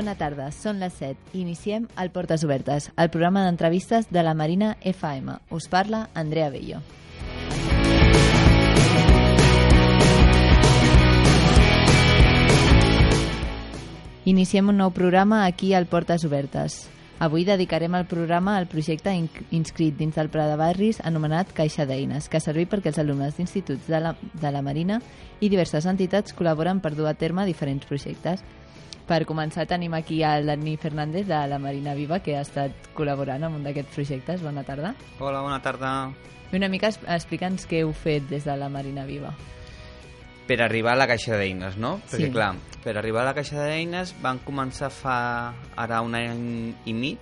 Bona tarda, són les 7. Iniciem el Portes Obertes, el programa d'entrevistes de la Marina FM. Us parla Andrea Bello. Iniciem un nou programa aquí al Portes Obertes. Avui dedicarem el programa al projecte inscrit dins del Pla de Barris anomenat Caixa d'Eines, que serveix perquè els alumnes d'instituts de, la, de la Marina i diverses entitats col·laboren per dur a terme diferents projectes. Per començar tenim aquí a l'Anni Fernández de la Marina Viva, que ha estat col·laborant en un d'aquests projectes. Bona tarda. Hola, bona tarda. I una mica explica'ns què heu fet des de la Marina Viva. Per arribar a la caixa d'eines, no? Perquè, Sí. clar, per arribar a la caixa d'eines van començar fa ara un any i mig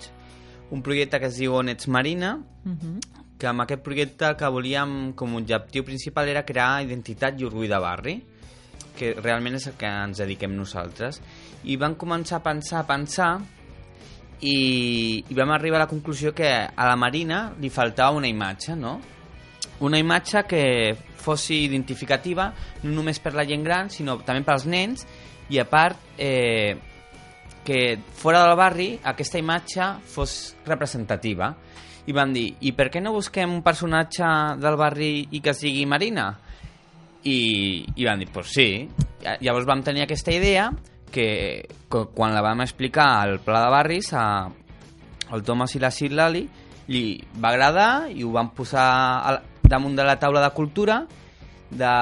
un projecte que es diu On ets Marina, Uh -huh. que amb aquest projecte el que volíem com a objectiu principal era crear identitat i orgull de barri, que realment és el que ens dediquem nosaltres. I vam començar a pensar, a pensar, i, i vam arribar a la conclusió que a la Marina li faltava una imatge, no? Una imatge que fos identificativa no només per la gent gran, sinó també pels nens, i a part eh, que fora del barri aquesta imatge fos representativa. I van dir, i per què no busquem un personatge del barri i que es digui Marina? I, i van dir, pues sí. Lla- Llavors vam tenir aquesta idea que, que quan la vam explicar al Pla de Barris a, al Thomas i la Sitlali li va agradar i ho vam posar a, la- damunt de la taula de cultura de,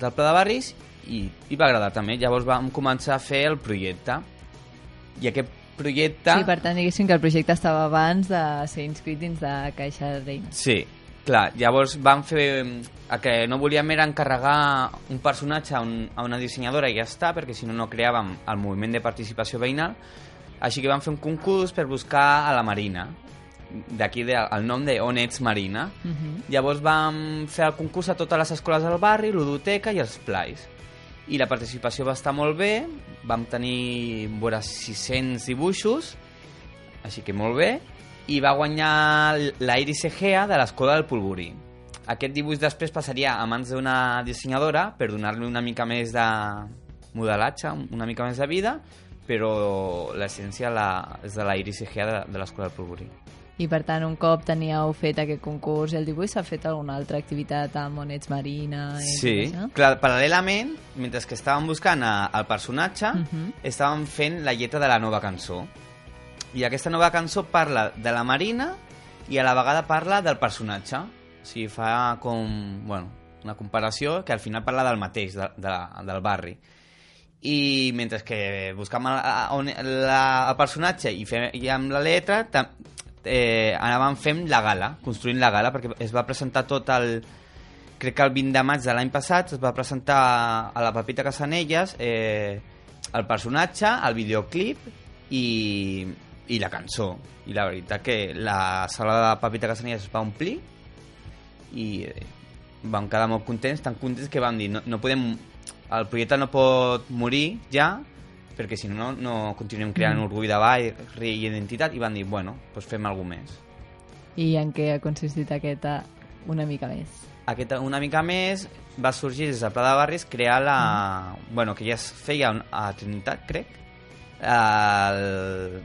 del Pla de Barris i, i va agradar també. Llavors vam començar a fer el projecte. I aquest projecte... Sí, per tant, diguéssim que el projecte estava abans de ser inscrit dins de Caixa d'Eines. Sí, clar, llavors vam fer... El que no volíem era encarregar un personatge a, un, a una dissenyadora i ja està, perquè si no no creàvem el moviment de participació veïnal. Així que vam fer un concurs per buscar a la Marina. D'aquí de, el nom de On ets Marina. Uh -huh. Llavors vam fer el concurs a totes les escoles del barri, l'Udoteca i els Plais. I la participació va estar molt bé, vam tenir vora 600 dibuixos, així que molt bé, i va guanyar la Iris Egea de l'Escola del Polvorí. Aquest dibuix després passaria a mans d'una dissenyadora per donar-li una mica més de modelatge, una mica més de vida, però l'essència la, és de la Iris Egea de, de l'Escola del Polvorí. I per tant, un cop teníeu fet aquest concurs i el dibuix, s'ha fet alguna altra activitat amb Monets Marina? I Sí, això? clar, paral·lelament, mentre que estàvem buscant a, el personatge, Mhm. estàvem fent la lletra de la nova cançó. I aquesta nova cançó parla de la Marina i a la vegada parla del personatge. O sigui, fa com, bueno, una comparació que al final parla del mateix, de, de, del barri. I mentre que buscàvem el, on, la, el personatge i, fem, i amb la lletra tam, eh, anàvem fent la gala, construint la gala, perquè es va presentar tot el, crec que el 20 de maig de l'any passat es va presentar a la Pepita Casanelles eh, el personatge, el videoclip i, i la cançó. I la veritat que la sala de Pepita Casanelles es va omplir i eh, vam quedar molt contents, tan contents que vam dir no, no podem, el projecte no pot morir ja perquè si no, no continuem creant Mm. orgull de barri i identitat i van dir, bueno, doncs fem alguna més. I en què ha consistit aquesta una mica més? Aquesta, una mica més va sorgir des del Pla de Barris crear la... Mm. Bueno, que ja es feia a Trinitat, crec. El...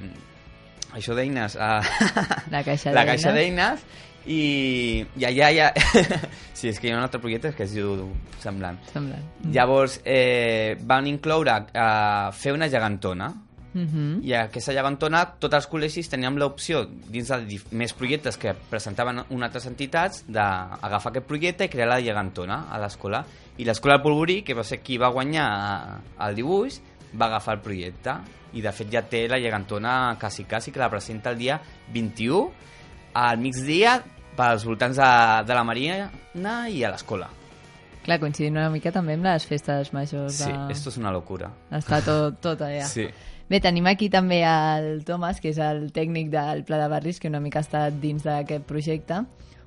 Això d'eines... a- La Caixa la d'Eines? caixa d'eines i, i allà ja... sí, és que hi ha un altre projecte que es diu semblant. Semblant. Llavors eh, van incloure eh, fer una gegantona Mm -hmm. i aquesta gegantona tots els col·legis teníem l'opció dins de més projectes que presentaven unes altres entitats d'agafar aquest projecte i crear la gegantona a l'escola i l'escola del Polvorí, que va ser qui va guanyar el dibuix va agafar el projecte i de fet ja té la gegantona quasi quasi que la presenta el dia 21 al migdia pels voltants de, de la Marina i a l'escola Clar, coincidint una mica també amb les festes majors. sí, de... esto és una locura Està tot, tot allà. sí. Bé, tenim aquí també el Thomas, que és el tècnic del Pla de Barris, que una mica ha estat dins d'aquest projecte.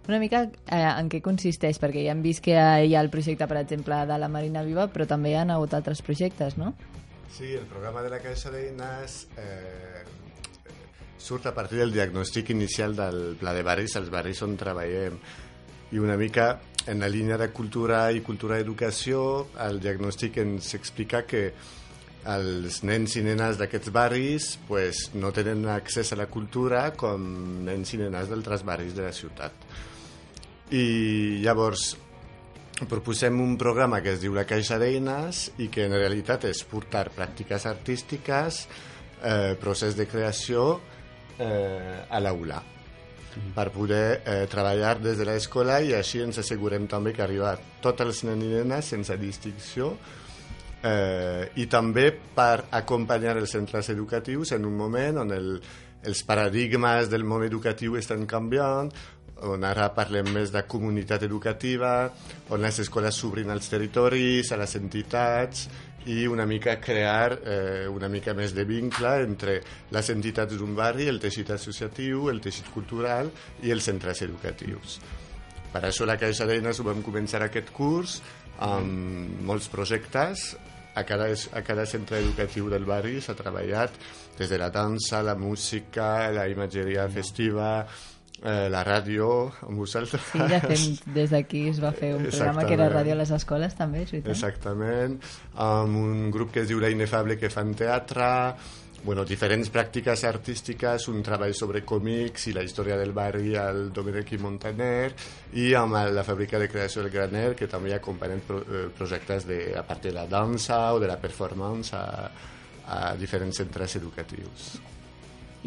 Una mica eh, en què consisteix, perquè ja hem vist que hi ha el projecte, per exemple, de la Marina Viva, però també hi ha hagut altres projectes, no? Sí, el programa de la Caixa d'Eines eh, surt a partir del diagnòstic inicial del Pla de Barris, els barris on treballem. I una mica en la línia de cultura i cultura educació, el diagnòstic ens explica que els nens i nenes d'aquests barris pues, no tenen accés a la cultura com nens i nenes d'altres barris de la ciutat. I llavors proposem un programa que es diu La Caixa d'Eines i que en realitat és portar pràctiques artístiques, eh, procés de creació eh, a l'aula. Per poder eh, treballar des de l'escola i així ens assegurem també que arriba a tots els nens i nenes sense distinció eh, i també per acompanyar els centres educatius en un moment on el, els paradigmes del món educatiu estan canviant, on ara parlem més de comunitat educativa, on les escoles s'obrin als territoris, a les entitats, i una mica crear eh, una mica més de vincle entre les entitats d'un barri, el teixit associatiu, el teixit cultural i els centres educatius. Per això la Caixa d'Eines ho vam començar aquest curs amb molts projectes a cada, a cada centre educatiu del barri s'ha treballat des de la dansa, la música, la imatgeria festiva, eh, la ràdio amb vosaltres. Sí, ja fem, des d'aquí es va fer un programa que era ràdio a les escoles també, és veritat? Exactament, amb un grup que es diu La Inefable que fan teatre, bueno, diferents pràctiques artístiques, un treball sobre còmics i la història del barri al Domènec i Montaner i amb la fàbrica de creació del Graner que també acompanyen pro, eh, projectes de, a part de la dansa o de la performance a, a diferents centres educatius.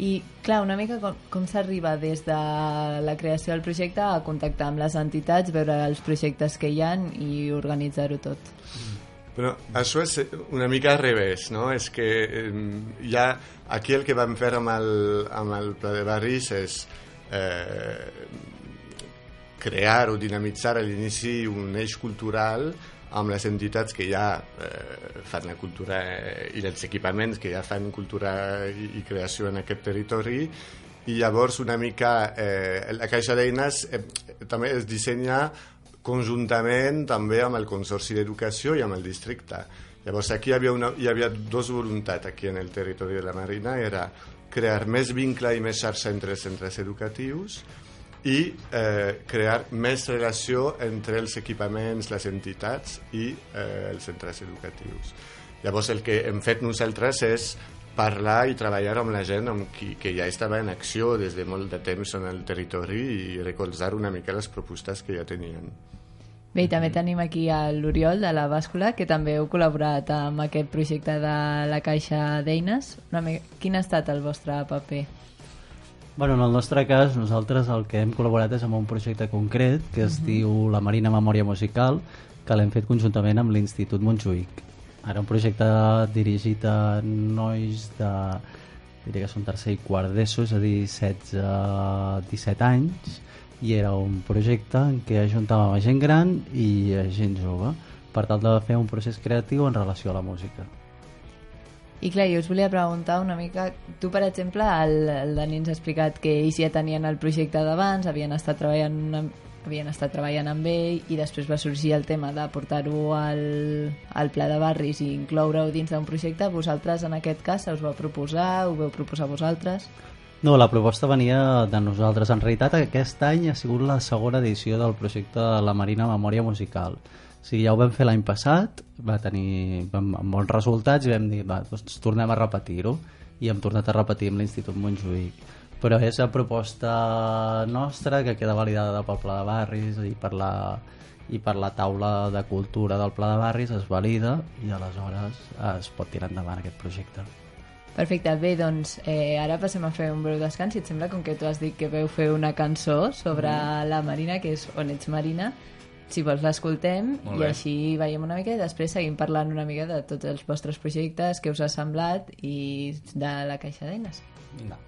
I, clar, una mica com, com s'arriba des de la creació del projecte a contactar amb les entitats, veure els projectes que hi han i organitzar-ho tot? Bueno, això és una mica al revés, no? És que eh, ja aquí el que vam fer amb el, amb el Pla de Barris és eh, crear o dinamitzar a l'inici un eix cultural amb les entitats que ja eh, fan la cultura eh, i els equipaments que ja fan cultura i, i creació en aquest territori i llavors una mica eh, la caixa d'eines eh, també es dissenya conjuntament també amb el Consorci d'Educació i amb el districte. Llavors aquí hi havia, una, hi havia dos voluntats aquí en el territori de la Marina, era crear més vincle i més xarxa entre els centres educatius i eh, crear més relació entre els equipaments, les entitats i eh, els centres educatius. Llavors el que hem fet nosaltres és parlar i treballar amb la gent amb qui, que ja estava en acció des de molt de temps en el territori i recolzar una mica les propostes que ja tenien. Bé, i també tenim aquí a l'Oriol de la Bàscula, que també heu col·laborat amb aquest projecte de la Caixa d'Eines. Quin ha estat el vostre paper? Bueno, en el nostre cas, nosaltres el que hem col·laborat és amb un projecte concret que es uh -huh. diu la Marina Memòria Musical, que l'hem fet conjuntament amb l'Institut Montjuïc. Ara un projecte dirigit a nois de diria que són tercer i quart d'ESO, és a dir, 16-17 anys, i era un projecte en què ajuntàvem a gent gran i a gent jove per tal de fer un procés creatiu en relació a la música. I clar, jo us volia preguntar una mica, tu per exemple, el, el Dani ens ha explicat que ells ja tenien el projecte d'abans, havien estat treballant una, havien estat treballant amb ell i després va sorgir el tema de portar-ho al, al pla de barris i incloure-ho dins d'un projecte. Vosaltres, en aquest cas, se us va proposar? Ho veu proposar vosaltres? No, la proposta venia de nosaltres. En realitat, aquest any ha sigut la segona edició del projecte de la Marina Memòria Musical. O sigui, ja ho vam fer l'any passat, va tenir vam, bons resultats i vam dir, va, doncs tornem a repetir-ho i hem tornat a repetir amb l'Institut Montjuïc però és la proposta nostra que queda validada pel Pla de Barris i per la, i per la taula de cultura del Pla de Barris es valida i aleshores es pot tirar endavant aquest projecte. Perfecte, bé, doncs eh, ara passem a fer un breu descans i et sembla com que tu has dit que veu fer una cançó sobre mm. la Marina, que és On ets Marina, si vols l'escoltem i així veiem una mica i després seguim parlant una mica de tots els vostres projectes, que us ha semblat i de la Caixa d'Eines. Vinga.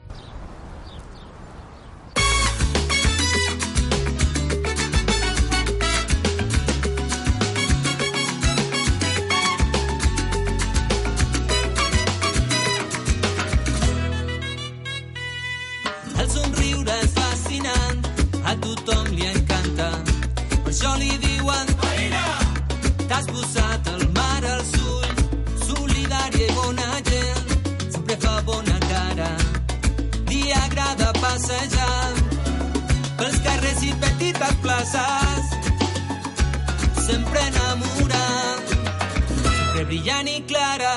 Passejar pels carrers i petites places, sempre enamorada, sempre brillant i clara,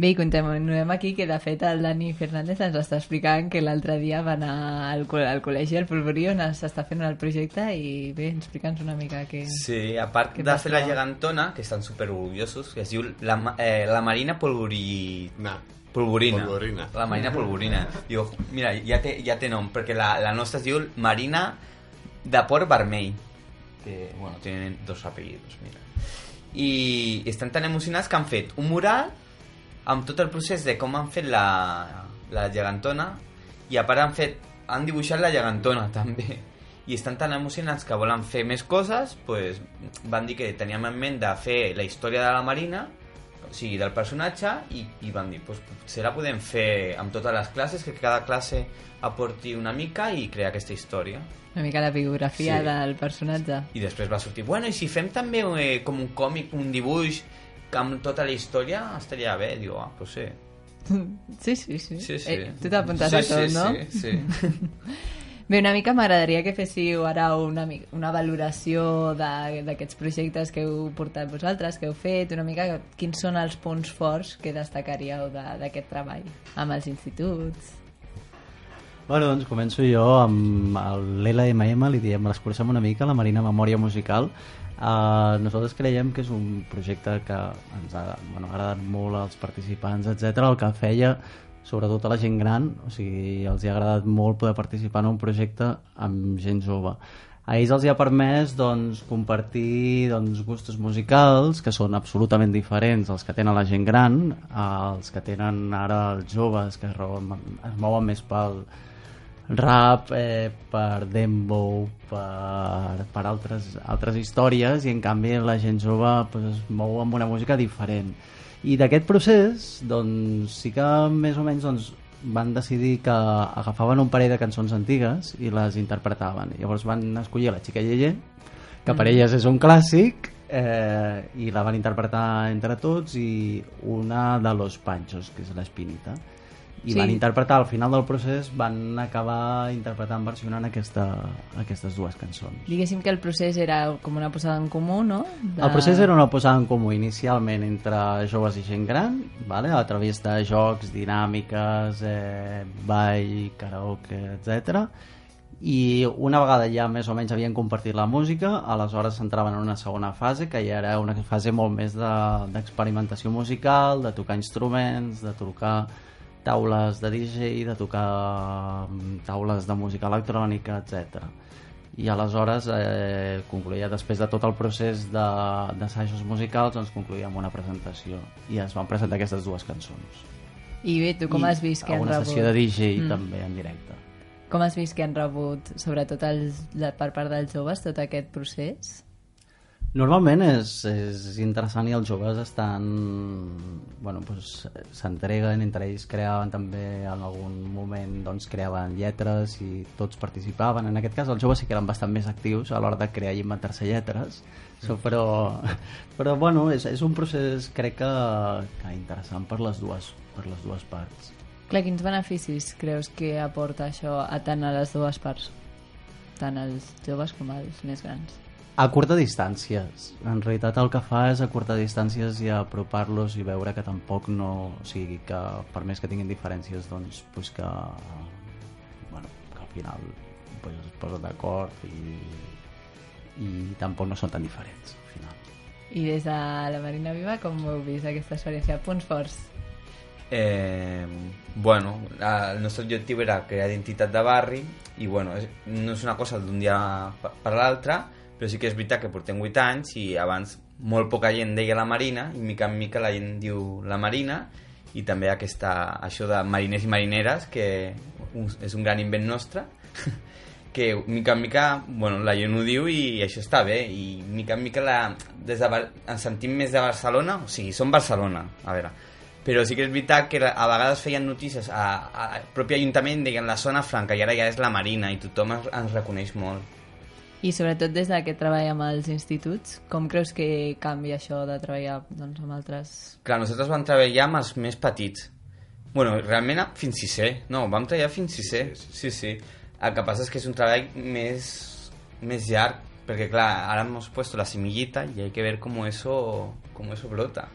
Bé, i continuem aquí, que de fet el Dani Fernández ens està explicant que l'altre dia va anar al, co- al col·legi al Polvorí on s'està fent el projecte i bé, explica'ns una mica què... Sí, a part de fer la gegantona, que estan super orgullosos, que es diu la, eh, la Marina Polvorí... No. Polvorina. Polvorina. La Marina Polvorina. Diu, mira, ja té, ja té nom, perquè la, la nostra es diu Marina de Port Vermell. Que, bueno, tenen dos apellidos, mira. I estan tan emocionats que han fet un mural amb tot el procés de com han fet la, la gegantona i a part han fet han dibuixat la gegantona també i estan tan emocionats que volen fer més coses pues, van dir que teníem en ment de fer la història de la Marina o sigui, del personatge i, i van dir, pues, potser la podem fer amb totes les classes, que cada classe aporti una mica i crear aquesta història Una mica la biografia Sí. del personatge. i després va sortir, bueno, i si fem també eh, com un còmic, un dibuix amb tota la història, estaria bé diu, ah, pues sí Sí, sí, sí. Sí, sí. Eh, tu t'apuntes sí, a tot, sí, no? Sí, sí. Bé, una mica m'agradaria que féssiu ara una, una valoració de- d'aquests projectes que heu portat vosaltres, que heu fet, una mica quins són els punts forts que destacaríeu de- d'aquest treball amb els instituts. Bueno, doncs començo jo amb l'LMM, li diem, l'escurcem una mica, la Marina Memòria Musical. Uh, nosaltres creiem que és un projecte que ens ha, bueno, agradat molt als participants, etc. El que feia, sobretot a la gent gran, o sigui, els hi ha agradat molt poder participar en un projecte amb gent jove. A ells els hi ha permès doncs, compartir doncs, gustos musicals que són absolutament diferents als que tenen la gent gran, als que tenen ara els joves que es mouen més pel rap, eh, per dembow, per, per altres, altres històries i en canvi la gent jove pues, es mou amb una música diferent. I d'aquest procés, doncs, sí que més o menys doncs, van decidir que agafaven un parell de cançons antigues i les interpretaven. Llavors van escollir la xica Yeye, que per elles és un clàssic, eh, i la van interpretar entre tots, i una de Los Panchos, que és l'Espinita. I Sí. van interpretar, al final del procés, van acabar interpretant, versionant aquesta, aquestes dues cançons. Diguéssim que el procés era com una posada en comú, no? De... El procés era una posada en comú inicialment entre joves i gent gran, vale? a través de jocs, dinàmiques, eh, ball, karaoke, etc. I una vegada ja més o menys havien compartit la música, aleshores s'entraven en una segona fase, que ja era una fase molt més de- d'experimentació de, musical, de tocar instruments, de tocar taules de DJ, de tocar mm, taules de música electrònica, etc i aleshores eh, concluïa després de tot el procés de- d'assajos musicals doncs concluïa amb una presentació i es van presentar aquestes dues cançons I bé, tu com I has vist que han rebut? sessió de DJ Mm. també en directe Com has vist que han rebut, sobretot els, per part dels joves, tot aquest procés? Normalment és, és interessant i els joves estan... Bueno, doncs, s'entreguen, entre ells creaven també en algun moment doncs, creaven lletres i tots participaven. En aquest cas els joves sí que eren bastant més actius a l'hora de crear i inventar-se lletres, so, però, però bueno, és, és un procés crec que, que interessant per les dues, per les dues parts. Clar, quins beneficis creus que aporta això a tant a les dues parts? Tant als joves com als més grans. A curta distàncies. En realitat el que fa és a curta distàncies i apropar-los i veure que tampoc no... O sigui, que per més que tinguin diferències, doncs, pues que, bueno, que al final pues, es posen d'acord i, i tampoc no són tan diferents, al final. I des de la Marina Viva, com heu vist aquesta experiència? Punts forts. Eh, bueno, el nostre objectiu era crear identitat de barri i bueno, no és una cosa d'un dia per, per l'altre, però sí que és veritat que portem 8 anys i abans molt poca gent deia la Marina i mica en mica la gent diu la Marina i també aquesta, això de mariners i marineres que és un gran invent nostre que mica en mica bueno, la gent ho diu i això està bé i mica en mica la, des de, ens sentim més de Barcelona o sigui, som Barcelona a veure. Però sí que és veritat que a vegades feien notícies al propi ajuntament deien la zona franca i ara ja és la Marina i tothom ens reconeix molt I sobretot des de que treballa amb els instituts, com creus que canvia això de treballar doncs, amb altres... Clar, nosaltres vam treballar amb els més petits. bueno, realment a- fins sisè. No, vam treballar fins sisè. Sí, sí. El que passa és que és un treball més, més llarg, perquè clar, ara hemos puesto la semillita y hay que ver cómo eso, cómo eso brota.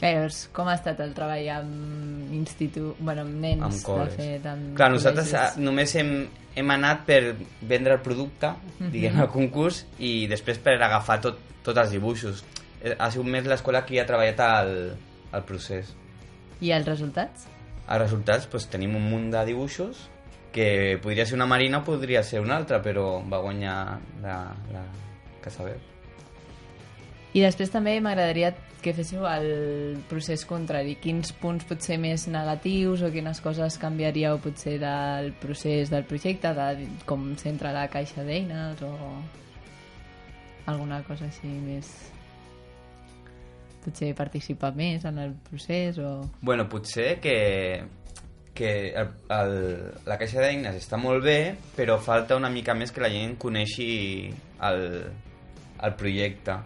Llavors, com ha estat el treball amb institut... Bueno, amb nens, Amb col·les. de fet, amb Clar, nosaltres col·legis? ah, només hem, hem anat per vendre el producte, diguem, al concurs, i després per agafar tot, tots els dibuixos. Eh, Ha sigut més l'escola que ha treballat al, al procés. I els resultats? Els resultats, doncs, tenim un munt de dibuixos que podria ser una marina o podria ser una altra, però va guanyar la, la Casabel. I després també m'agradaria que féssiu el procés contrari. Quins punts potser més negatius o quines coses canviaríeu potser del procés del projecte, de com s'entra la caixa d'eines o alguna cosa així més... Potser participar més en el procés o... Bueno, potser que, que el, el, la caixa d'eines està molt bé, però falta una mica més que la gent coneixi el, el projecte.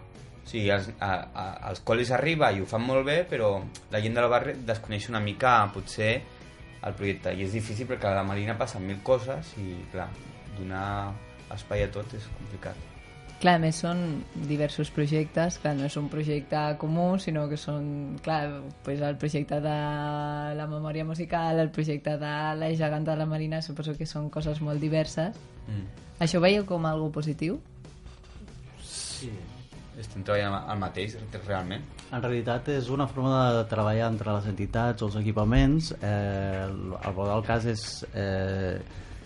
O sigui, als, a, a, als col·lis arriba i ho fan molt bé, però la gent del barri desconeix una mica, potser, el projecte. I és difícil perquè a la Marina passen mil coses i, clar, donar espai a tot és complicat. Clar, a més són diversos projectes, clar, no és un projecte comú, sinó que són, clar, pues el projecte de la memòria musical, el projecte de la geganta de la Marina, suposo que són coses molt diverses. Mm. Això ho veieu com algo positiu? Sí. Estem treballant el mateix, realment. En realitat és una forma de treballar entre les entitats o els equipaments. Eh, el bo del cas és eh,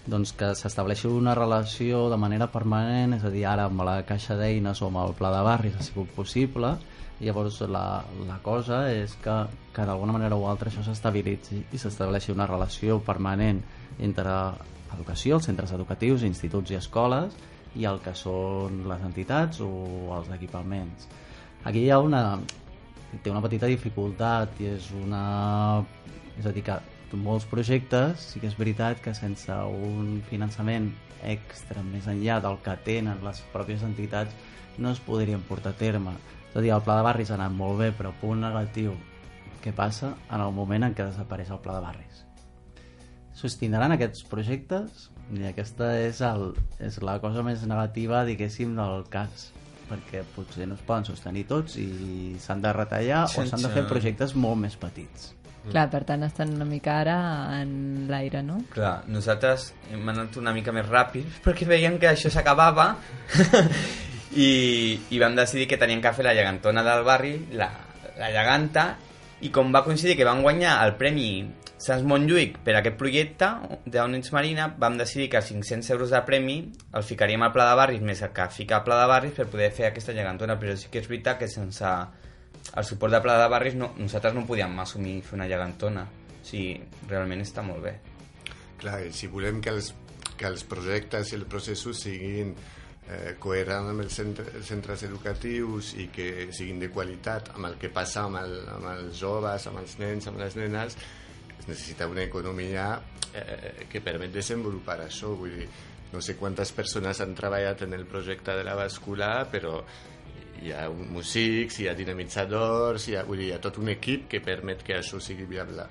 doncs que s'estableixi una relació de manera permanent, és a dir, ara amb la caixa d'eines o amb el pla de barris ha sigut possible, i llavors la, la cosa és que, que d'alguna manera o altra això s'estabilitzi i s'estableixi una relació permanent entre educació, els centres educatius, instituts i escoles, i el que són les entitats o els equipaments. Aquí hi ha una, té una petita dificultat i és una... És a dir, que molts projectes sí que és veritat que sense un finançament extra més enllà del que tenen les pròpies entitats no es podrien portar a terme. És a dir, el pla de barris ha anat molt bé, però punt negatiu, què passa en el moment en què desapareix el pla de barris? Sostindran aquests projectes? I aquesta és, el, és la cosa més negativa, diguéssim, del cas perquè potser no es poden sostenir tots i s'han de retallar o s'han de fer Sense- projectes molt més petits. Clar, per tant estan una mica ara en l'aire, no? Clar, nosaltres hem anat una mica més ràpid perquè veiem que això s'acabava i, i vam decidir que teníem que fer la gegantona del barri, la, la geganta, i com va coincidir que vam guanyar el Premi Sants Montjuïc per aquest projecte d'Units Marina, vam decidir que els 500 euros de premi el ficaríem al pla de barris més que fica al pla de barris per poder fer aquesta gegantona, però sí que és veritat que sense el suport de pla de barris no, nosaltres no podíem assumir fer una gegantona. O sigui, realment està molt bé. Clar, si volem que els, que els projectes i els processos siguin eh, coherent amb els, centre, els centres educatius i que siguin de qualitat amb el que passa amb, el, amb els joves, amb els nens, amb les nenes, es necessita una economia eh, que permet desenvolupar això. Vull dir, no sé quantes persones han treballat en el projecte de la bàscula, però hi ha músics, hi ha dinamitzadors, hi ha, vull dir, hi ha tot un equip que permet que això sigui viable.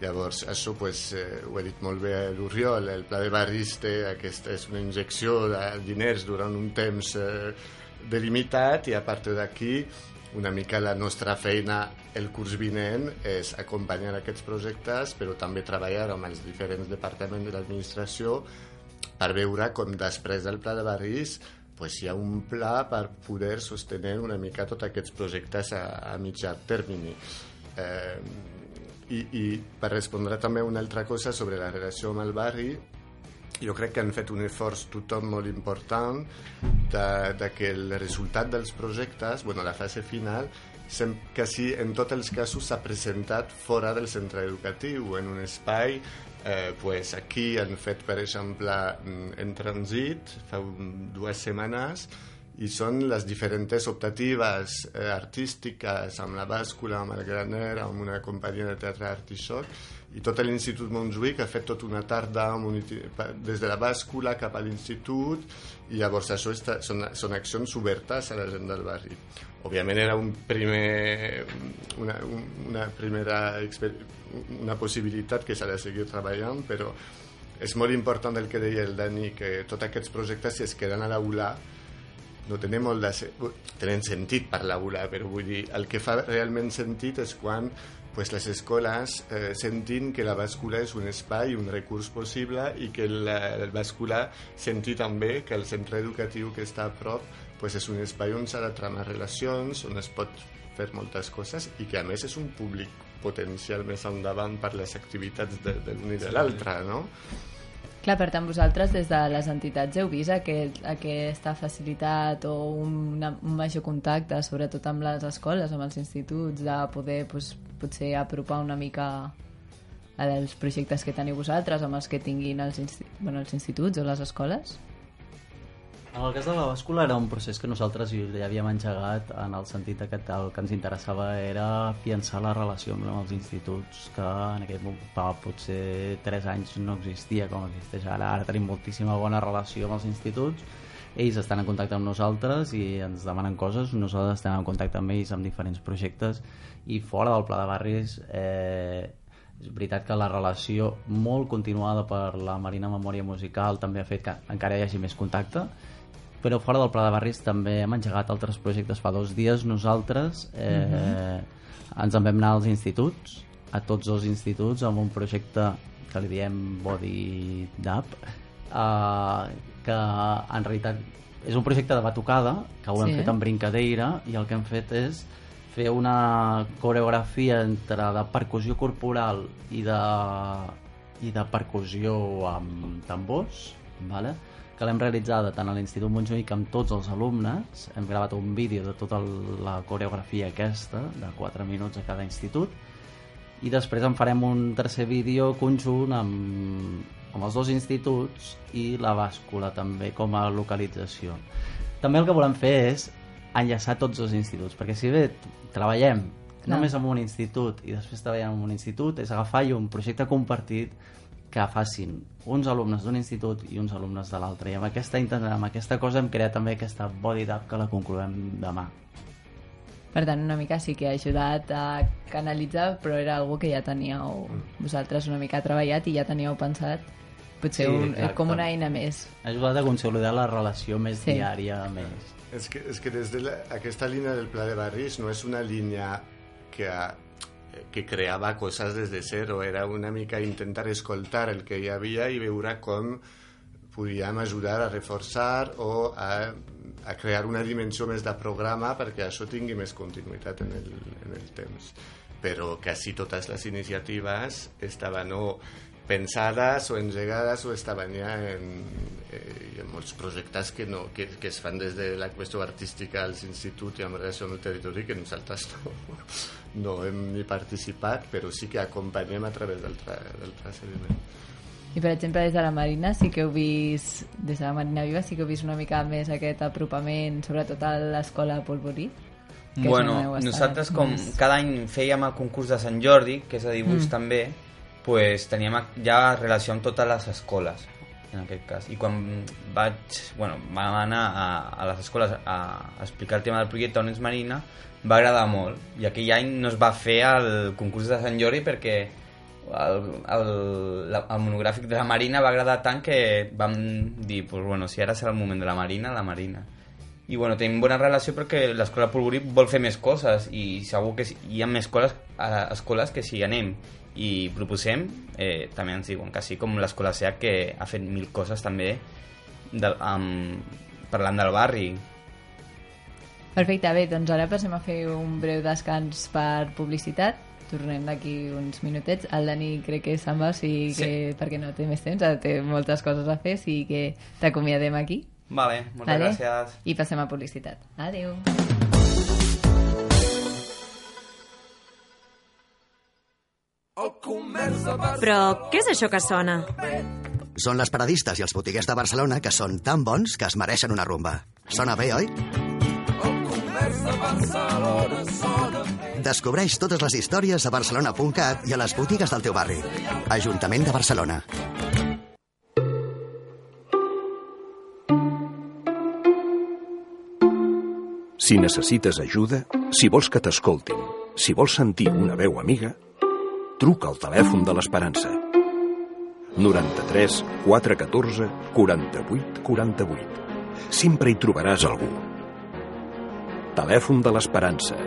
Llavors, això pues, eh, ho he dit molt bé l'Oriol, el pla de barris té aquesta és una injecció de diners durant un temps eh, delimitat i a partir d'aquí una mica la nostra feina el curs vinent és acompanyar aquests projectes però també treballar amb els diferents departaments de l'administració per veure com després del pla de barris pues hi ha un pla per poder sostenir una mica tots aquests projectes a, a mitjà termini. Eh, i, I per respondre també una altra cosa sobre la relació amb el barri, jo crec que han fet un esforç tothom molt important de, de que el resultat dels projectes, bueno, la fase final, sem, quasi en tots els casos s'ha presentat fora del centre educatiu, en un espai Eh, pues aquí han fet, per exemple, en transit fa dues setmanes i són les diferents optatives eh, artístiques amb la bàscula, amb el graner, amb una companyia de teatre Artishoc i tot l'Institut Montjuïc ha fet tota una tarda des de la bàscula cap a l'Institut i llavors això està, són, són accions obertes a la gent del barri. Òbviament era un primer, una, una primera una possibilitat que s'ha de seguir treballant, però és molt important el que deia el Dani, que tots aquests projectes si es queden a l'aula no tenen molt de... tenen sentit per l'aula, però vull dir, el que fa realment sentit és quan pues, les escoles eh, sentin que la bàscula és un espai, un recurs possible i que el, el bàscula senti també que el centre educatiu que està a prop pues, és un espai on s'ha de tramar relacions, on es pot fer moltes coses i que a més és un públic potencial més endavant per les activitats de, de l'un i de l'altre, no? Clar, per tant, vosaltres des de les entitats heu vist aquest, aquesta facilitat o una, un major contacte, sobretot amb les escoles, amb els instituts, de poder pues, potser apropar una mica als projectes que teniu vosaltres, amb els que tinguin els, insti bueno, els instituts o les escoles? En el cas de la bàscula era un procés que nosaltres ja havíem engegat en el sentit que el que ens interessava era fiançar la relació amb els instituts que en aquell moment fa potser 3 anys no existia com existeix ara. Ara tenim moltíssima bona relació amb els instituts ells estan en contacte amb nosaltres i ens demanen coses, nosaltres estem en contacte amb ells amb diferents projectes i fora del pla de barris eh, és veritat que la relació molt continuada per la Marina Memòria Musical també ha fet que encara hi hagi més contacte però fora del Pla de Barris també hem engegat altres projectes fa dos dies nosaltres eh, uh -huh. ens en vam anar als instituts a tots els instituts amb un projecte que li diem Body Dub eh, que en realitat és un projecte de batucada que ho hem sí. fet amb brincadeira i el que hem fet és fer una coreografia entre de percussió corporal i de, i de percussió amb tambors vale? que l'hem realitzada tant a l'Institut Montjuïc amb tots els alumnes. Hem gravat un vídeo de tota la coreografia aquesta, de 4 minuts a cada institut, i després en farem un tercer vídeo conjunt amb, amb els dos instituts i la bàscula també com a localització. També el que volem fer és enllaçar tots els instituts, perquè si bé treballem Clar. només amb un institut i després treballem amb un institut, és agafar un projecte compartit que facin uns alumnes d'un institut i uns alumnes de l'altre. I amb aquesta, amb aquesta cosa hem creat també aquesta body dub que la concloem demà. Per tant, una mica sí que ha ajudat a canalitzar, però era algo que ja teníeu vosaltres una mica treballat i ja teníeu pensat potser sí, un, exacte. com una eina més. Ha ajudat a consolidar la relació més sí. diària més. És que, és que des de la, aquesta línia del Pla de Barris no és una línia que que creava coses des de zero, era una mica intentar escoltar el que hi havia i veure com podíem ajudar a reforçar o a, a crear una dimensió més de programa perquè això tingui més continuïtat en el, en el temps. Però quasi totes les iniciatives estaven o pensades o engegades o estaven ja en, eh, en molts projectes que, no, que, que es fan des de la qüestió artística als instituts i amb relació al territori que nosaltres no, no hem ni participat, però sí que acompanyem a través del, tra del procediment. I, per exemple, des de la Marina sí que heu vist, des de la Marina Viva sí que heu vist una mica més aquest apropament, sobretot a l'escola Polvorí. que bueno, nosaltres com més. cada any fèiem el concurs de Sant Jordi, que és de dibuix Mm. també, pues, teníem ja relació amb totes les escoles, en aquest cas. I quan vaig, bueno, vam anar a, a les escoles a, explicar el tema del projecte On és Marina, va agradar molt. I aquell any no es va fer el concurs de Sant Jordi perquè el, el, el monogràfic de la Marina va agradar tant que vam dir, pues, bueno, si ara serà el moment de la Marina, la Marina i bueno, tenim bona relació perquè l'escola Polvorí vol fer més coses i segur que hi ha més escoles, eh, escoles que si anem i proposem eh, també ens diuen que sí, com l'escola SEAC que ha fet mil coses també del, amb, parlant del barri Perfecte, bé, doncs ara passem a fer un breu descans per publicitat. Tornem d'aquí uns minutets. El Dani crec que se'n va, o sigui que, Sí. perquè no té més temps, ara té moltes coses a fer, o sigui que t'acomiadem aquí. Vale, moltes gràcies. I passem a publicitat. Adéu. Però què és això que sona? Són les paradistes i els botiguers de Barcelona que són tan bons que es mereixen una rumba. Sona bé, oi? Descobreix totes les històries a barcelona.cat i a les botigues del teu barri. Ajuntament de Barcelona. Si necessites ajuda, si vols que t'escoltin, si vols sentir una veu amiga, truca al telèfon de l'Esperança. 93 414 48 48. Sempre hi trobaràs algú. Telèfon de l'Esperança.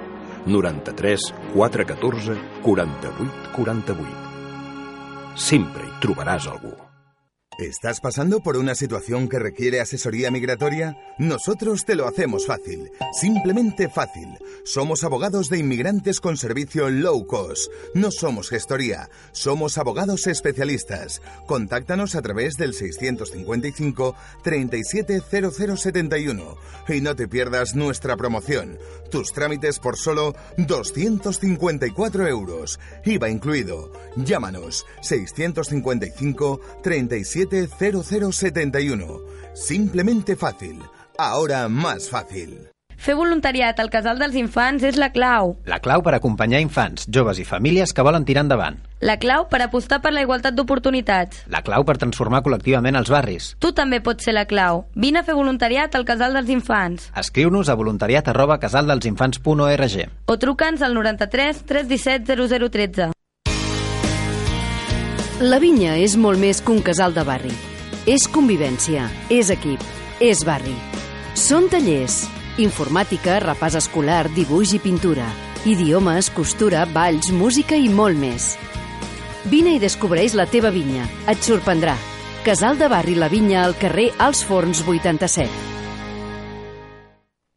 93 414 48 48. Sempre hi trobaràs algú. ¿Estás pasando por una situación que requiere asesoría migratoria? Nosotros te lo hacemos fácil, simplemente fácil. Somos abogados de inmigrantes con servicio low cost. No somos gestoría, somos abogados especialistas. Contáctanos a través del 655 370071 y no te pierdas nuestra promoción. Tus trámites por solo 254 euros, IVA incluido. Llámanos 655 370071. Simplemente fácil. Ahora más fácil. Fer voluntariat al Casal dels Infants és la clau. La clau per acompanyar infants, joves i famílies que volen tirar endavant. La clau per apostar per la igualtat d'oportunitats. La clau per transformar col·lectivament els barris. Tu també pots ser la clau. Vine a fer voluntariat al Casal dels Infants. Escriu-nos a voluntariat arroba casaldelsinfants.org. O truca'ns al 93 317 0013. La vinya és molt més que un casal de barri. És convivència, és equip, és barri. Són tallers, informàtica, repàs escolar, dibuix i pintura, idiomes, costura, balls, música i molt més. Vine i descobreix la teva vinya. Et sorprendrà. Casal de Barri La Vinya al carrer Els Forns 87.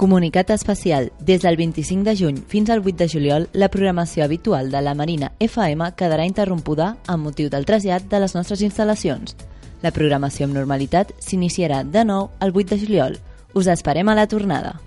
Comunicat especial. Des del 25 de juny fins al 8 de juliol, la programació habitual de la Marina FM quedarà interrompuda amb motiu del trasllat de les nostres instal·lacions. La programació amb normalitat s'iniciarà de nou el 8 de juliol. Us esperem a la tornada.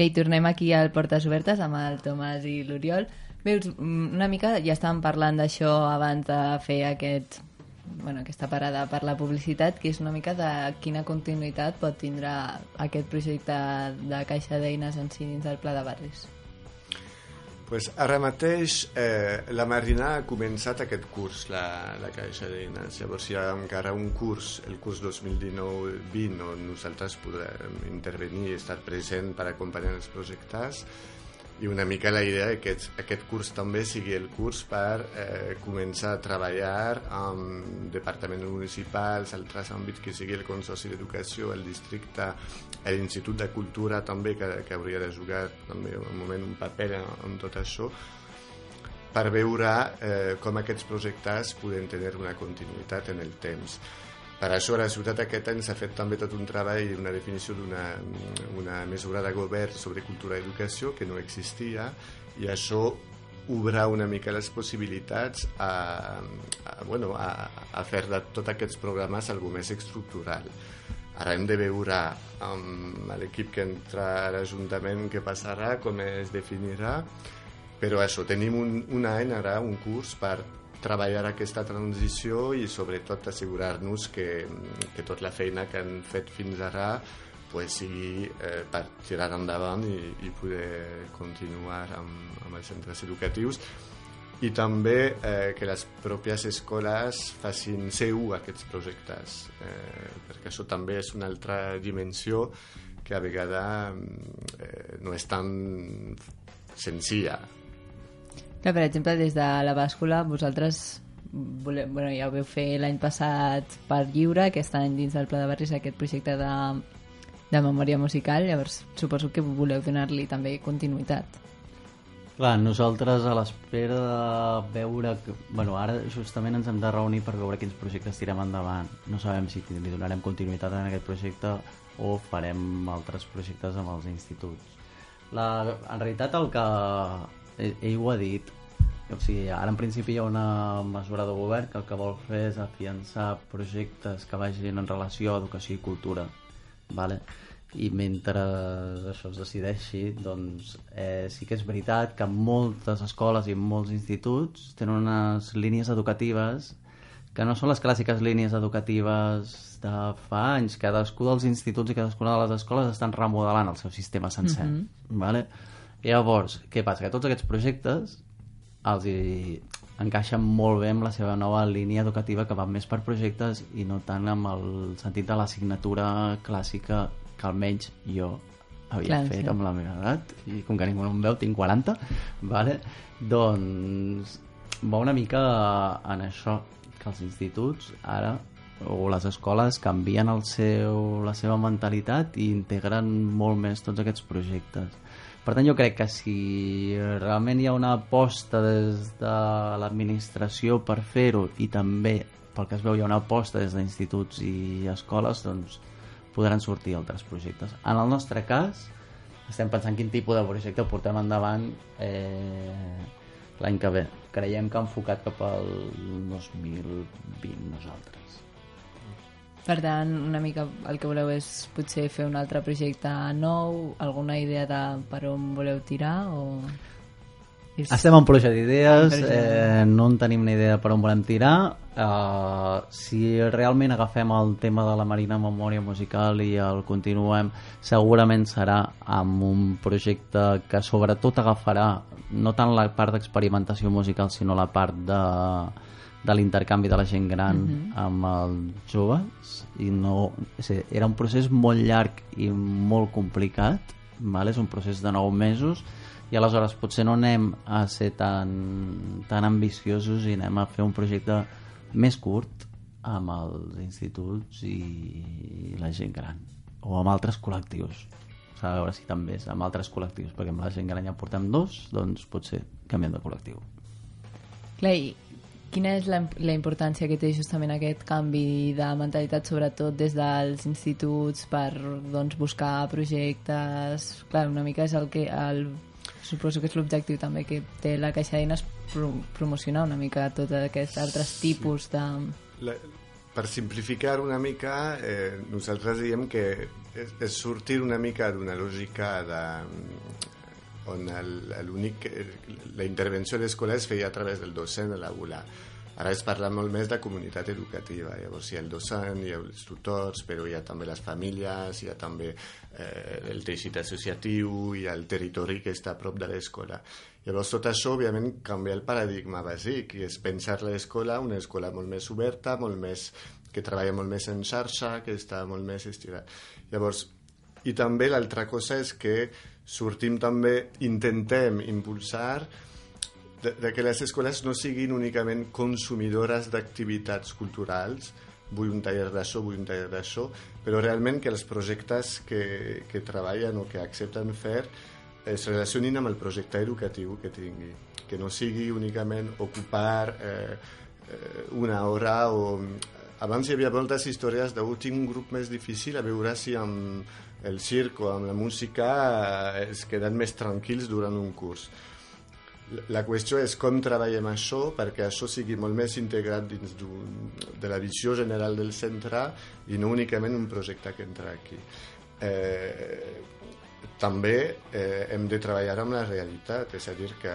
Bé, i tornem aquí al Portes Obertes amb el Tomàs i l'Oriol. Bé, mm, una mica ja estàvem parlant d'això abans de fer aquest, bueno, aquesta parada per la publicitat, que és una mica de quina continuïtat pot tindre aquest projecte de caixa d'eines en si dins del Pla de Barris. Pues ara mateix eh, la Marina ha començat aquest curs, la, la Caixa d'Eines. Llavors hi ha encara un curs, el curs 2019-20, on nosaltres podrem intervenir i estar present per acompanyar els projectes i una mica la idea que aquest, aquest curs també sigui el curs per eh, començar a treballar amb departaments municipals, altres àmbits que sigui el Consorci d'Educació, el districte, l'Institut de Cultura també, que, que hauria de jugar també un moment un paper en, en tot això, per veure eh, com aquests projectes poden tenir una continuïtat en el temps. Per això la ciutat aquest any s'ha fet també tot un treball i una definició d'una una mesura de govern sobre cultura i educació que no existia i això obre una mica les possibilitats a, a, bueno, a, a fer de tots aquests programes algo més estructural. Ara hem de veure amb l'equip que entra a l'Ajuntament què passarà, com es definirà, però això, tenim un, un any ara, un curs per treballar aquesta transició i sobretot assegurar-nos que, que tota la feina que han fet fins ara pues, sigui eh, per tirar endavant i, i poder continuar amb, amb els centres educatius. I també eh, que les pròpies escoles facin seu aquests projectes eh, perquè això també és una altra dimensió que a vegades eh, no és tan senzilla que, per exemple, des de la bàscula, vosaltres voleu, bueno, ja ho veu fer l'any passat per lliure, aquest any dins del Pla de Barris aquest projecte de, de memòria musical, llavors suposo que voleu donar-li també continuïtat. Clar, nosaltres a l'espera de veure... Que, bueno, ara justament ens hem de reunir per veure quins projectes tirem endavant. No sabem si li donarem continuïtat en aquest projecte o farem altres projectes amb els instituts. La, en realitat el que ell, ell ho ha dit o sigui, ara en principi hi ha una mesura de govern que el que vol fer és afiançar projectes que vagin en relació a educació i cultura vale? i mentre això es decideixi doncs eh, sí que és veritat que moltes escoles i molts instituts tenen unes línies educatives que no són les clàssiques línies educatives de fa anys cadascú dels instituts i cadascuna de les escoles estan remodelant el seu sistema sencer mm -hmm. vale? Llavors, què passa? Que tots aquests projectes els hi encaixen molt bé amb la seva nova línia educativa que va més per projectes i no tant amb el sentit de l'assignatura clàssica que almenys jo havia Clar, fet sí. amb la meva edat i com que ningú no em veu, tinc 40 vale? doncs va una mica en això que els instituts ara o les escoles canvien el seu, la seva mentalitat i integren molt més tots aquests projectes per tant, jo crec que si realment hi ha una aposta des de l'administració per fer-ho i també, pel que es veu, hi ha una aposta des d'instituts i escoles, doncs podran sortir altres projectes. En el nostre cas, estem pensant quin tipus de projecte portem endavant eh, l'any que ve. Creiem que ha enfocat cap al 2020 nosaltres. Per tant, una mica el que voleu és potser fer un altre projecte nou, alguna idea de per on voleu tirar o... Estem en pluja d'idees, eh, no en tenim ni idea per on volem tirar. Uh, si realment agafem el tema de la Marina Memòria Musical i el continuem, segurament serà amb un projecte que sobretot agafarà no tant la part d'experimentació musical, sinó la part de de l'intercanvi de la gent gran uh mhm. -huh. amb els joves i no, és dir, era un procés molt llarg i molt complicat vale? és un procés de 9 mesos i aleshores potser no anem a ser tan, tan ambiciosos i anem a fer un projecte més curt amb els instituts i la gent gran o amb altres col·lectius a veure si també és amb altres col·lectius perquè amb la gent gran ja portem dos doncs potser canviem de col·lectiu Clar, Quina és la, la importància que té justament aquest canvi de mentalitat, sobretot des dels instituts, per doncs, buscar projectes... Clar, una mica és el que... El, suposo que és l'objectiu també que té la Caixa d'Eines pro, promocionar una mica tots aquests altres tipus de... La, per simplificar una mica, eh, nosaltres diem que és, és sortir una mica d'una lògica de, on l'únic la intervenció de l'escola es feia a través del docent de l'aula Ara es parla molt més de comunitat educativa, llavors hi ha el docent, hi ha els tutors, però hi ha també les famílies, hi ha també eh, el teixit associatiu, hi ha el territori que està a prop de l'escola. Llavors tot això, òbviament, canvia el paradigma bàsic, i és pensar l'escola una escola molt més oberta, molt més que treballa molt més en xarxa, que està molt més estirat. Llavors, i també l'altra cosa és que sortim també, intentem impulsar de, de que les escoles no siguin únicament consumidores d'activitats culturals, vull un taller d'això, vull un taller d'això, però realment que els projectes que, que treballen o que accepten fer es relacionin amb el projecte educatiu que tingui, que no sigui únicament ocupar eh, eh, una hora o... Abans hi havia moltes històries de oh, tinc un grup més difícil a veure si amb el circ o amb la música eh, es queden més tranquils durant un curs la qüestió és com treballem això perquè això sigui molt més integrat dins de la visió general del centre i no únicament un projecte que entra aquí. Eh, també eh, hem de treballar amb la realitat, és a dir, que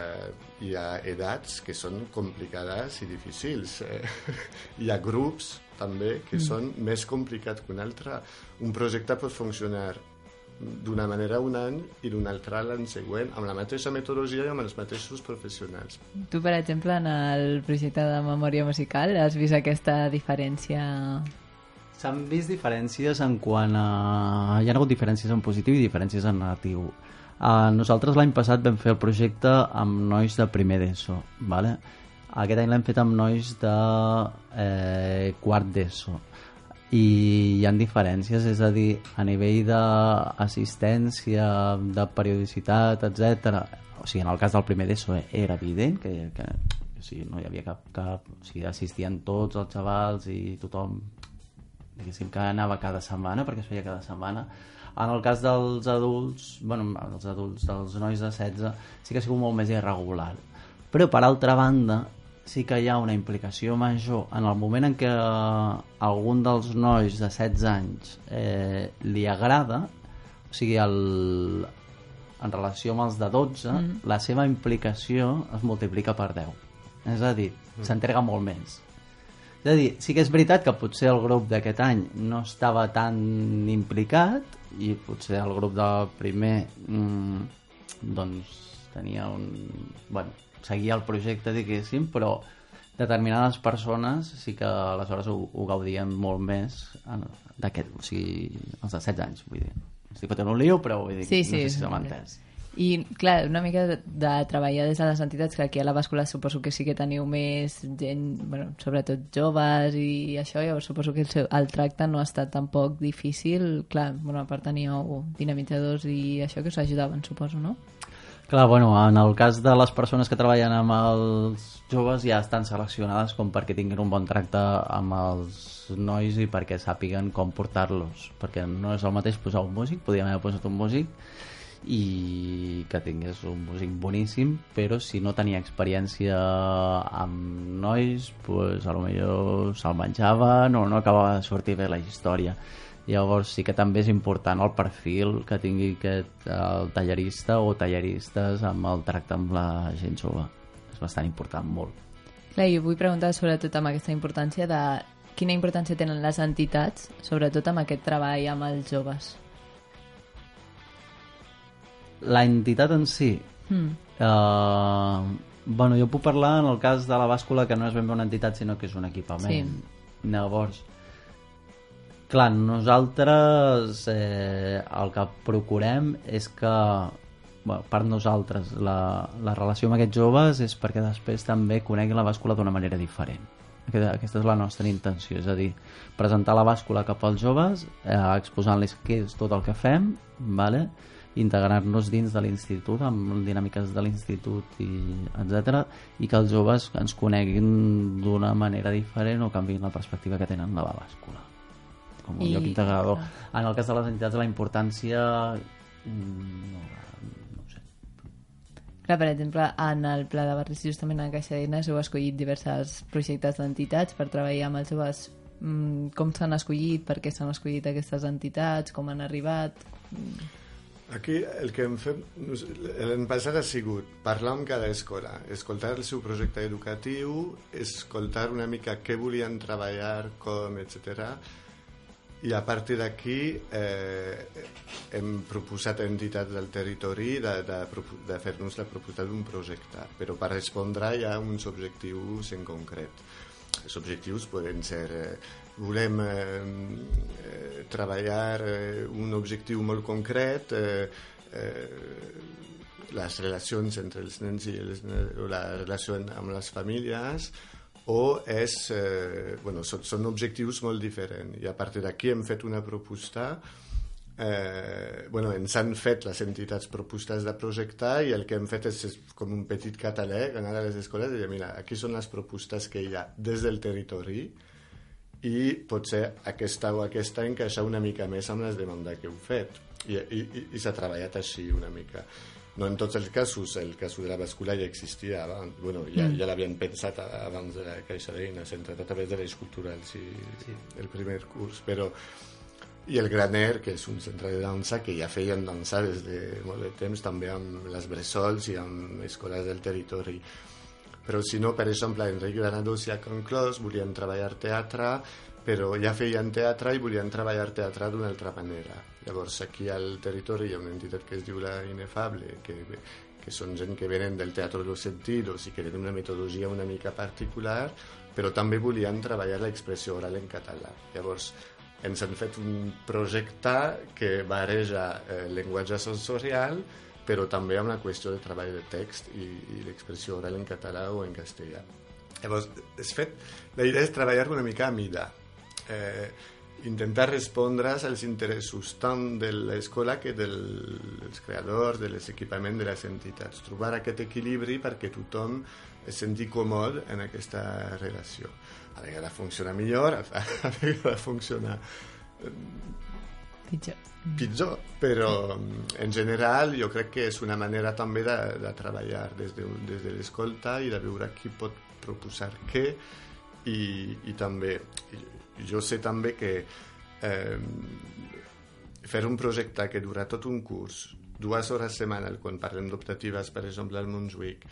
hi ha edats que són complicades i difícils. Eh, hi ha grups també que mm. són més complicats que un altre. Un projecte pot funcionar d'una manera un any i d'una altra l'any següent, amb la mateixa metodologia i amb els mateixos professionals. Tu, per exemple, en el projecte de memòria musical has vist aquesta diferència? S'han vist diferències en quant a... Hi ha hagut diferències en positiu i diferències en negatiu. Uh, nosaltres l'any passat vam fer el projecte amb nois de primer d'ESO, ¿vale? Aquest any l'hem fet amb nois de eh, quart d'ESO. I hi han diferències, és a dir, a nivell d'assistència, de periodicitat, etc. O sigui, en el cas del primer d'ESO eh, era evident que, que o sigui, no hi havia cap, cap... O sigui, assistien tots els xavals i tothom diguéssim que anava cada setmana perquè es feia cada setmana. En el cas dels adults bueno, els adults, dels nois de 16 sí que ha sigut molt més irregular. Però per altra banda sí que hi ha una implicació major en el moment en què algun dels nois de 16 anys eh, li agrada, o sigui, el, en relació amb els de 12, mm. la seva implicació es multiplica per 10. És a dir, mm. s'entrega molt més. És a dir, sí que és veritat que potser el grup d'aquest any no estava tan implicat i potser el grup del primer mm, doncs tenia un... Bueno, seguia el projecte, diguéssim, però determinades persones sí que aleshores ho, ho gaudien molt més d'aquest, o sigui, els de 16 anys, vull dir. Estic fotent un lío, però vull dir, sí, sí, no sé si se m'ha entès. I, clar, una mica de, de treballar des de les entitats, que aquí a la bàscula suposo que sí que teniu més gent, bueno, sobretot joves i això, llavors suposo que el, seu, el tracte no ha estat tampoc difícil. Clar, bueno, a part teníeu dinamitzadors i això que us ajudaven, suposo, no? Clar, bueno, en el cas de les persones que treballen amb els joves ja estan seleccionades com perquè tinguin un bon tracte amb els nois i perquè sàpiguen com portar-los perquè no és el mateix posar un músic podríem haver posat un músic i que tingués un músic boníssim però si no tenia experiència amb nois pues, a lo millor se'l menjaven o no acabava de sortir bé la història Llavors sí que també és important el perfil que tingui aquest, el tallerista o talleristes amb el tracte amb la gent jove. És bastant important, molt. Clar, jo vull preguntar sobretot amb aquesta importància de quina importància tenen les entitats, sobretot amb aquest treball amb els joves. La entitat en si... Mm. Uh, bueno, jo puc parlar en el cas de la bàscula que no és ben bé una entitat sinó que és un equipament. Sí. Llavors, Clar, nosaltres eh, el que procurem és que bueno, per nosaltres la, la relació amb aquests joves és perquè després també coneguin la bàscula d'una manera diferent aquesta, aquesta és la nostra intenció és a dir, presentar la bàscula cap als joves eh, exposant-los què és tot el que fem vale? integrar-nos dins de l'institut amb dinàmiques de l'institut i etc i que els joves ens coneguin d'una manera diferent o canviïn la perspectiva que tenen de la bàscula com un I... lloc integrador. En el cas de les entitats, la importància... Mm, no, no ho sé. Clar, per exemple, en el Pla de Barris, justament en Caixa d'Eines, heu escollit diversos projectes d'entitats per treballar amb els joves. Mm, com s'han escollit, per què s'han escollit aquestes entitats, com han arribat... Aquí el que hem fet l'any passat ha sigut parlar amb cada escola, escoltar el seu projecte educatiu, escoltar una mica què volien treballar, com, etc. I a partir d'aquí eh, hem proposat a entitats del territori de, de, de fer-nos la proposta d'un projecte, però per respondre hi ha uns objectius en concret. Els objectius poden ser eh, volem eh, eh, treballar eh, un objectiu molt concret eh, eh, les relacions entre els nens i les, o la relació amb les famílies o és, eh, bueno, són, són objectius molt diferents. I a partir d'aquí hem fet una proposta eh, bueno, ens han fet les entitats propostes de projectar i el que hem fet és, és com un petit catàleg, anar a les escoles i dir, mira, aquí són les propostes que hi ha des del territori i potser aquesta o aquesta encaixar una mica més amb les demandes que heu fet. I, i, i s'ha treballat així una mica no en tots els casos, el cas de la bascula ja existia abans, bueno, ja, Mm. ja l'havien pensat abans de la Caixa d'Eines, entrat a través de l'Eix Cultural, sí, sí. el primer curs, però i el Graner, que és un centre de dansa que ja feien dansar des de molt de temps també amb les bressols i amb escoles del territori però si no, per exemple, Enric Granados i a Can Clos volien treballar teatre però ja feien teatre i volien treballar teatre d'una altra manera. Llavors aquí al territori hi ha una entitat que es diu la Inefable que, que són gent que venen del teatre de los sentidos i que tenen una metodologia una mica particular però també volien treballar l'expressió oral en català. Llavors ens han fet un projecte que bareja eh, llenguatge sensorial però també amb la qüestió de treball de text i, i l'expressió oral en català o en castellà. Llavors, fet, la idea és treballar una mica a mida, eh, intentar respondre als interessos tant de l'escola que del, dels creadors, de les equipaments de les entitats, trobar aquest equilibri perquè tothom es senti còmode en aquesta relació. A vegades funciona millor, a vegades funciona Pitjor. pitjor, però mm, en general jo crec que és una manera també de, de treballar des de, des de l'escolta i de veure qui pot proposar què i, i també jo sé també que eh, fer un projecte que dura tot un curs dues hores setmanal quan parlem d'optatives per exemple al Montjuïc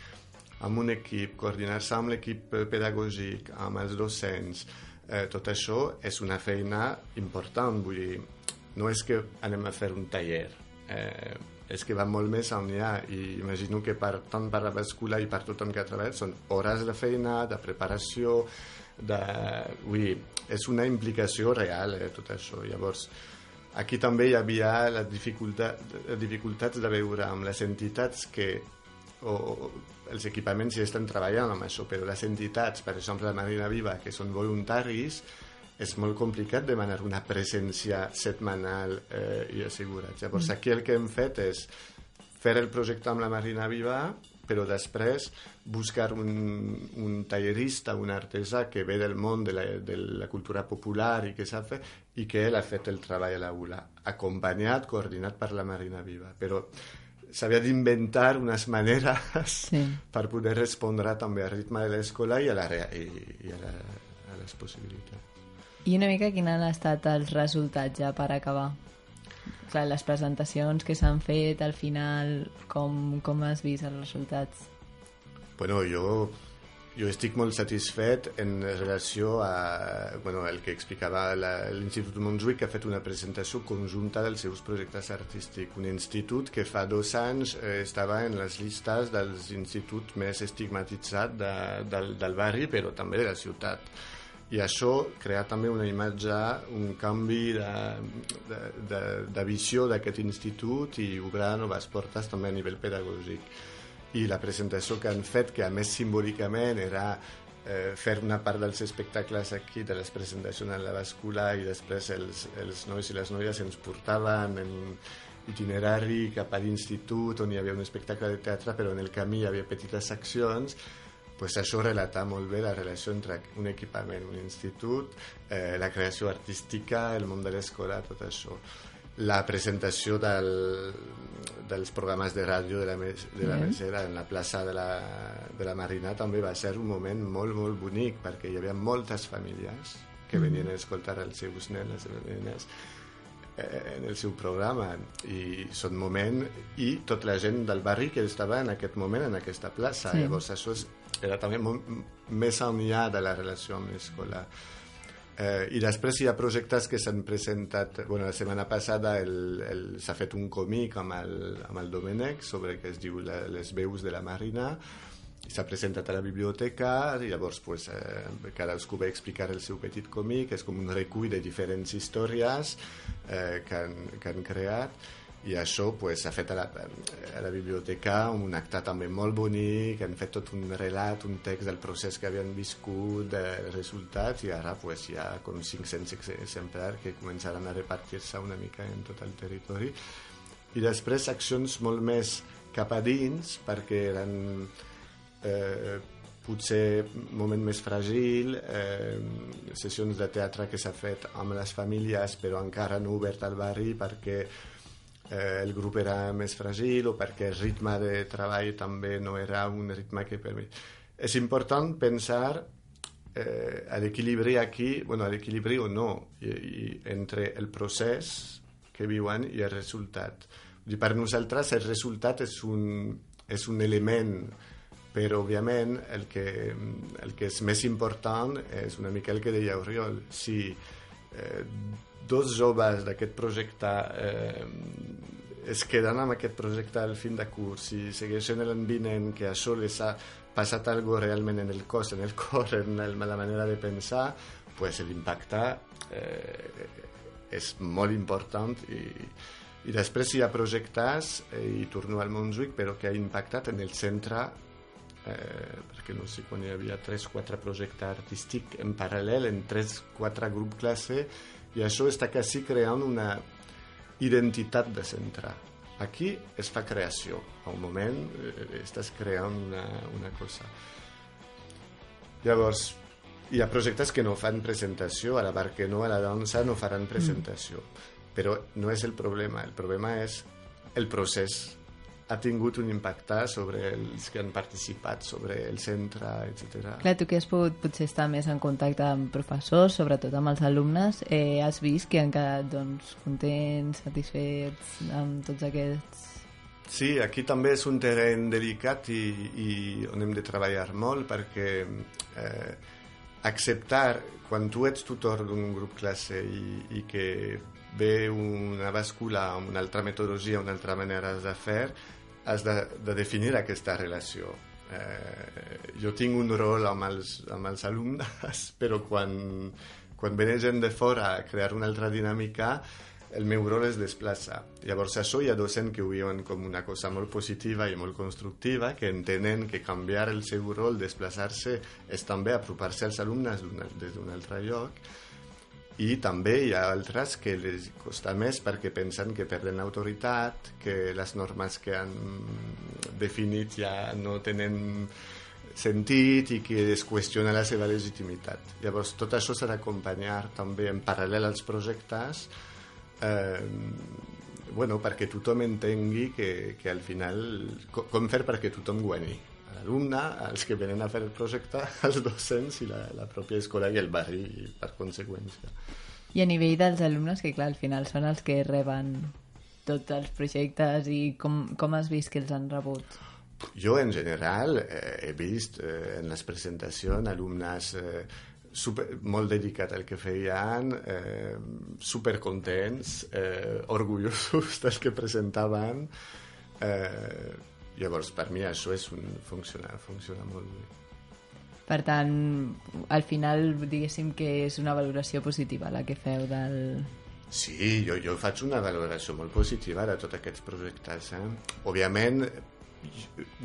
amb un equip, coordinar-se amb l'equip pedagògic, amb els docents, eh, tot això és una feina important, vull dir, no és que anem a fer un taller, eh, és que va molt més enllà i imagino que per, tant per la bascula i per tothom que ha treballat són hores de feina, de preparació, de... Vull dir, és una implicació real, eh, tot això. Llavors, aquí també hi havia la dificultat, dificultats de veure amb les entitats que o, o els equipaments ja estan treballant amb això, però les entitats, per exemple la Marina Viva, que són voluntaris, és molt complicat demanar una presència setmanal eh, i assegurat. Llavors Mm. aquí el que hem fet és fer el projecte amb la Marina Viva, però després buscar un, un tallerista, un artesà que ve del món de la, de la cultura popular i que sap fer, i que ell ha fet el treball a l'aula, acompanyat, coordinat per la Marina Viva. Però s'havia d'inventar unes maneres Sí. per poder respondre també al ritme de l'escola i a, la, i, i a, la, a les possibilitats. I una mica quins han estat els resultats ja per acabar? Clar, les presentacions que s'han fet al final, com, com has vist els resultats? Bueno, jo, jo estic molt satisfet en relació a bueno, el que explicava l'Institut Montjuïc, que ha fet una presentació conjunta dels seus projectes artístics. Un institut que fa dos anys eh, estava en les llistes dels instituts més estigmatitzats de, del, del barri, però també de la ciutat. I això crea també una imatge, un canvi de, de, de, de visió d'aquest institut i obrar noves portes també a nivell pedagògic. I la presentació que han fet, que a més simbòlicament era eh, fer una part dels espectacles aquí, de les presentacions en la bascula i després els, els nois i les noies ens portaven en itinerari cap a l'institut on hi havia un espectacle de teatre però en el camí hi havia petites accions pues això relata molt bé la relació entre un equipament, un institut, eh, la creació artística, el món de l'escola, tot això la presentació del, dels programes de ràdio de la, de la Mm. Mesera en la plaça de la, de la Marina també va ser un moment molt, molt bonic perquè hi havia moltes famílies que Mm. venien a escoltar els seus nens, les seves nenes eh, en el seu programa i són moment i tota la gent del barri que estava en aquest moment en aquesta plaça sí. llavors això és, era també molt, més enllà de la relació amb l'escola Eh, I després hi ha projectes que s'han presentat... Bueno, la setmana passada s'ha fet un còmic amb el, amb el Domènec sobre que es diu la, Les veus de la Marina s'ha presentat a la biblioteca i llavors pues, eh, cadascú va explicar el seu petit còmic, és com un recull de diferents històries eh, que, han, que han creat i això pues, s'ha fet a la, a la biblioteca un acte també molt bonic, han fet tot un relat, un text del procés que havien viscut, de resultats, i ara pues, hi ha com 500 ex- exemplars que començaran a repartir-se una mica en tot el territori. I després accions molt més cap a dins, perquè eren eh, potser moment més fràgil, eh, sessions de teatre que s'ha fet amb les famílies però encara no obert al barri perquè eh, el grup era més fràgil o perquè el ritme de treball també no era un ritme que permet. És important pensar eh, a l'equilibri aquí, bueno, a l'equilibri o no, i, i, entre el procés que viuen i el resultat. Dir, per nosaltres el resultat és un, és un element però òbviament el que, el que és més important és una mica el que deia Oriol si eh, dos joves d'aquest projecte eh, es queden amb aquest projecte al fin de curs i segueixen l'any vinent que això les ha passat algo realment en el cos, en el cor, en el, la manera de pensar pues l'impacte eh, és molt important i, i després hi ha projectes eh, i torno al Montjuïc però que ha impactat en el centre eh, perquè no sé quan hi havia 3-4 projectes artístics en paral·lel en 3-4 grups classe i això està quasi creant una identitat de centre. Aquí es fa creació. A un moment eh, estàs creant una, una cosa. Llavors hi ha projectes que no fan presentació. A la Barquenó, a la dansa no faran presentació. Però no és el problema. El problema és el procés ha tingut un impacte sobre els que han participat, sobre el centre, etc. Clar, tu que has pogut potser estar més en contacte amb professors, sobretot amb els alumnes, eh, has vist que han quedat doncs, contents, satisfets amb tots aquests... Sí, aquí també és un terreny delicat i, i on hem de treballar molt perquè eh, acceptar quan tu ets tutor d'un grup classe i, i que ve una bàscula amb una altra metodologia, una altra manera de fer, has de, de definir aquesta relació. Eh, jo tinc un rol amb els, amb els alumnes, però quan, quan ve gent de fora a crear una altra dinàmica, el meu rol es desplaça. Llavors això hi ha docents que ho veuen com una cosa molt positiva i molt constructiva, que entenen que canviar el seu rol, desplaçar-se, és també apropar-se als alumnes des d'un altre lloc, i també hi ha altres que les costa més perquè pensen que perden autoritat, que les normes que han definit ja no tenen sentit i que es qüestiona la seva legitimitat. Llavors, tot això s'ha d'acompanyar també en paral·lel als projectes eh, bueno, perquè tothom entengui que, que al final co- com fer perquè tothom guanyi l'alumne, els que venen a fer el projecte, els docents i la, la pròpia escola i el barri per conseqüència. I a nivell dels alumnes, que clar, al final són els que reben tots els projectes i com, com has vist que els han rebut? Jo, en general, eh, he vist eh, en les presentacions alumnes eh, super, molt dedicats al que feien, eh, supercontents, eh, orgullosos del que presentaven. Eh, llavors, per mi això és un, funciona, funciona molt bé. Per tant, al final, diguéssim que és una valoració positiva la que feu del... Sí, jo, jo faig una valoració molt positiva de tots aquests projectes. Eh? Òbviament,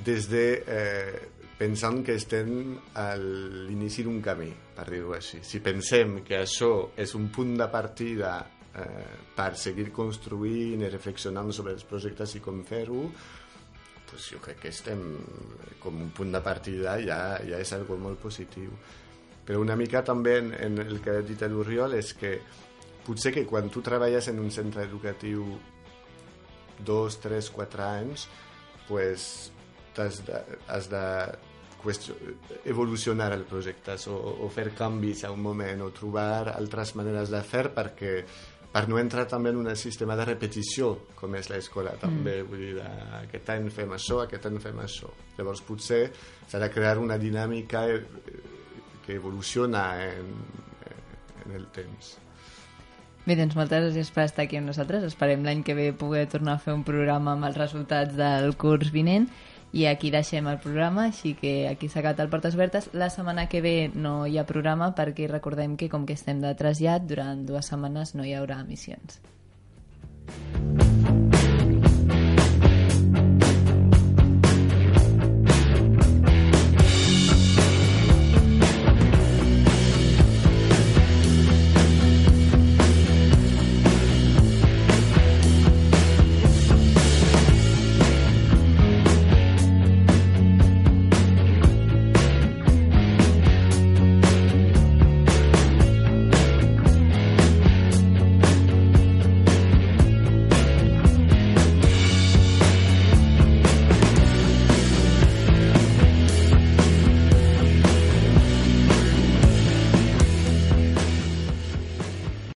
des de eh, pensant que estem a l'inici d'un camí, per dir-ho així. Si pensem que això és un punt de partida eh, per seguir construint i reflexionant sobre els projectes i com fer-ho, pues jo crec que estem com un punt de partida ja, ja és algo molt positiu. Però una mica també en, en el que ha dit l'Oriol és que potser que quan tu treballes en un centre educatiu dos, tres, quatre anys, pues has de, has de qüestio, evolucionar el projecte o, o fer canvis a un moment o trobar altres maneres de fer perquè per no entrar també en un sistema de repetició, com és l'escola també, vull dir, de, aquest any fem això, aquest any fem això. Llavors potser s'ha de crear una dinàmica eh, que evoluciona en, en el temps. Bé, doncs moltes gràcies per estar aquí amb nosaltres. Esperem l'any que ve poder tornar a fer un programa amb els resultats del curs vinent i aquí deixem el programa, així que aquí s'ha acabat el Portes Obertes. La setmana que ve no hi ha programa perquè recordem que com que estem de trasllat, durant dues setmanes no hi haurà emissions.